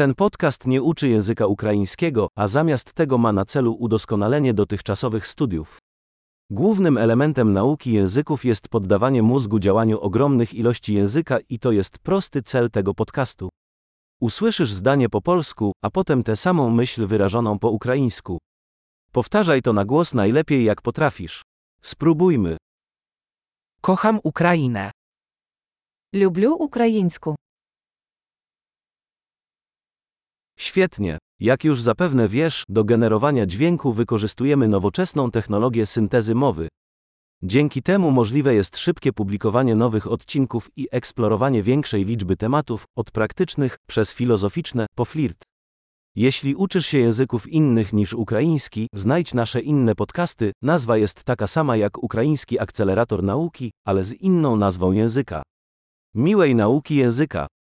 Ten podcast nie uczy języka ukraińskiego, a zamiast tego ma na celu udoskonalenie dotychczasowych studiów. Głównym elementem nauki języków jest poddawanie mózgu działaniu ogromnych ilości języka i to jest prosty cel tego podcastu. Usłyszysz zdanie po polsku, a potem tę samą myśl wyrażoną po ukraińsku. Powtarzaj to na głos najlepiej jak potrafisz. Spróbujmy. Kocham Ukrainę. Люблю українську. Świetnie. Jak już zapewne wiesz, do generowania dźwięku wykorzystujemy nowoczesną technologię syntezy mowy. Dzięki temu możliwe jest szybkie publikowanie nowych odcinków i eksplorowanie większej liczby tematów, od praktycznych, przez filozoficzne, po flirt. Jeśli uczysz się języków innych niż ukraiński, znajdź nasze inne podcasty, nazwa jest taka sama jak Ukraiński Akcelerator Nauki, ale z inną nazwą języka. Miłej nauki języka!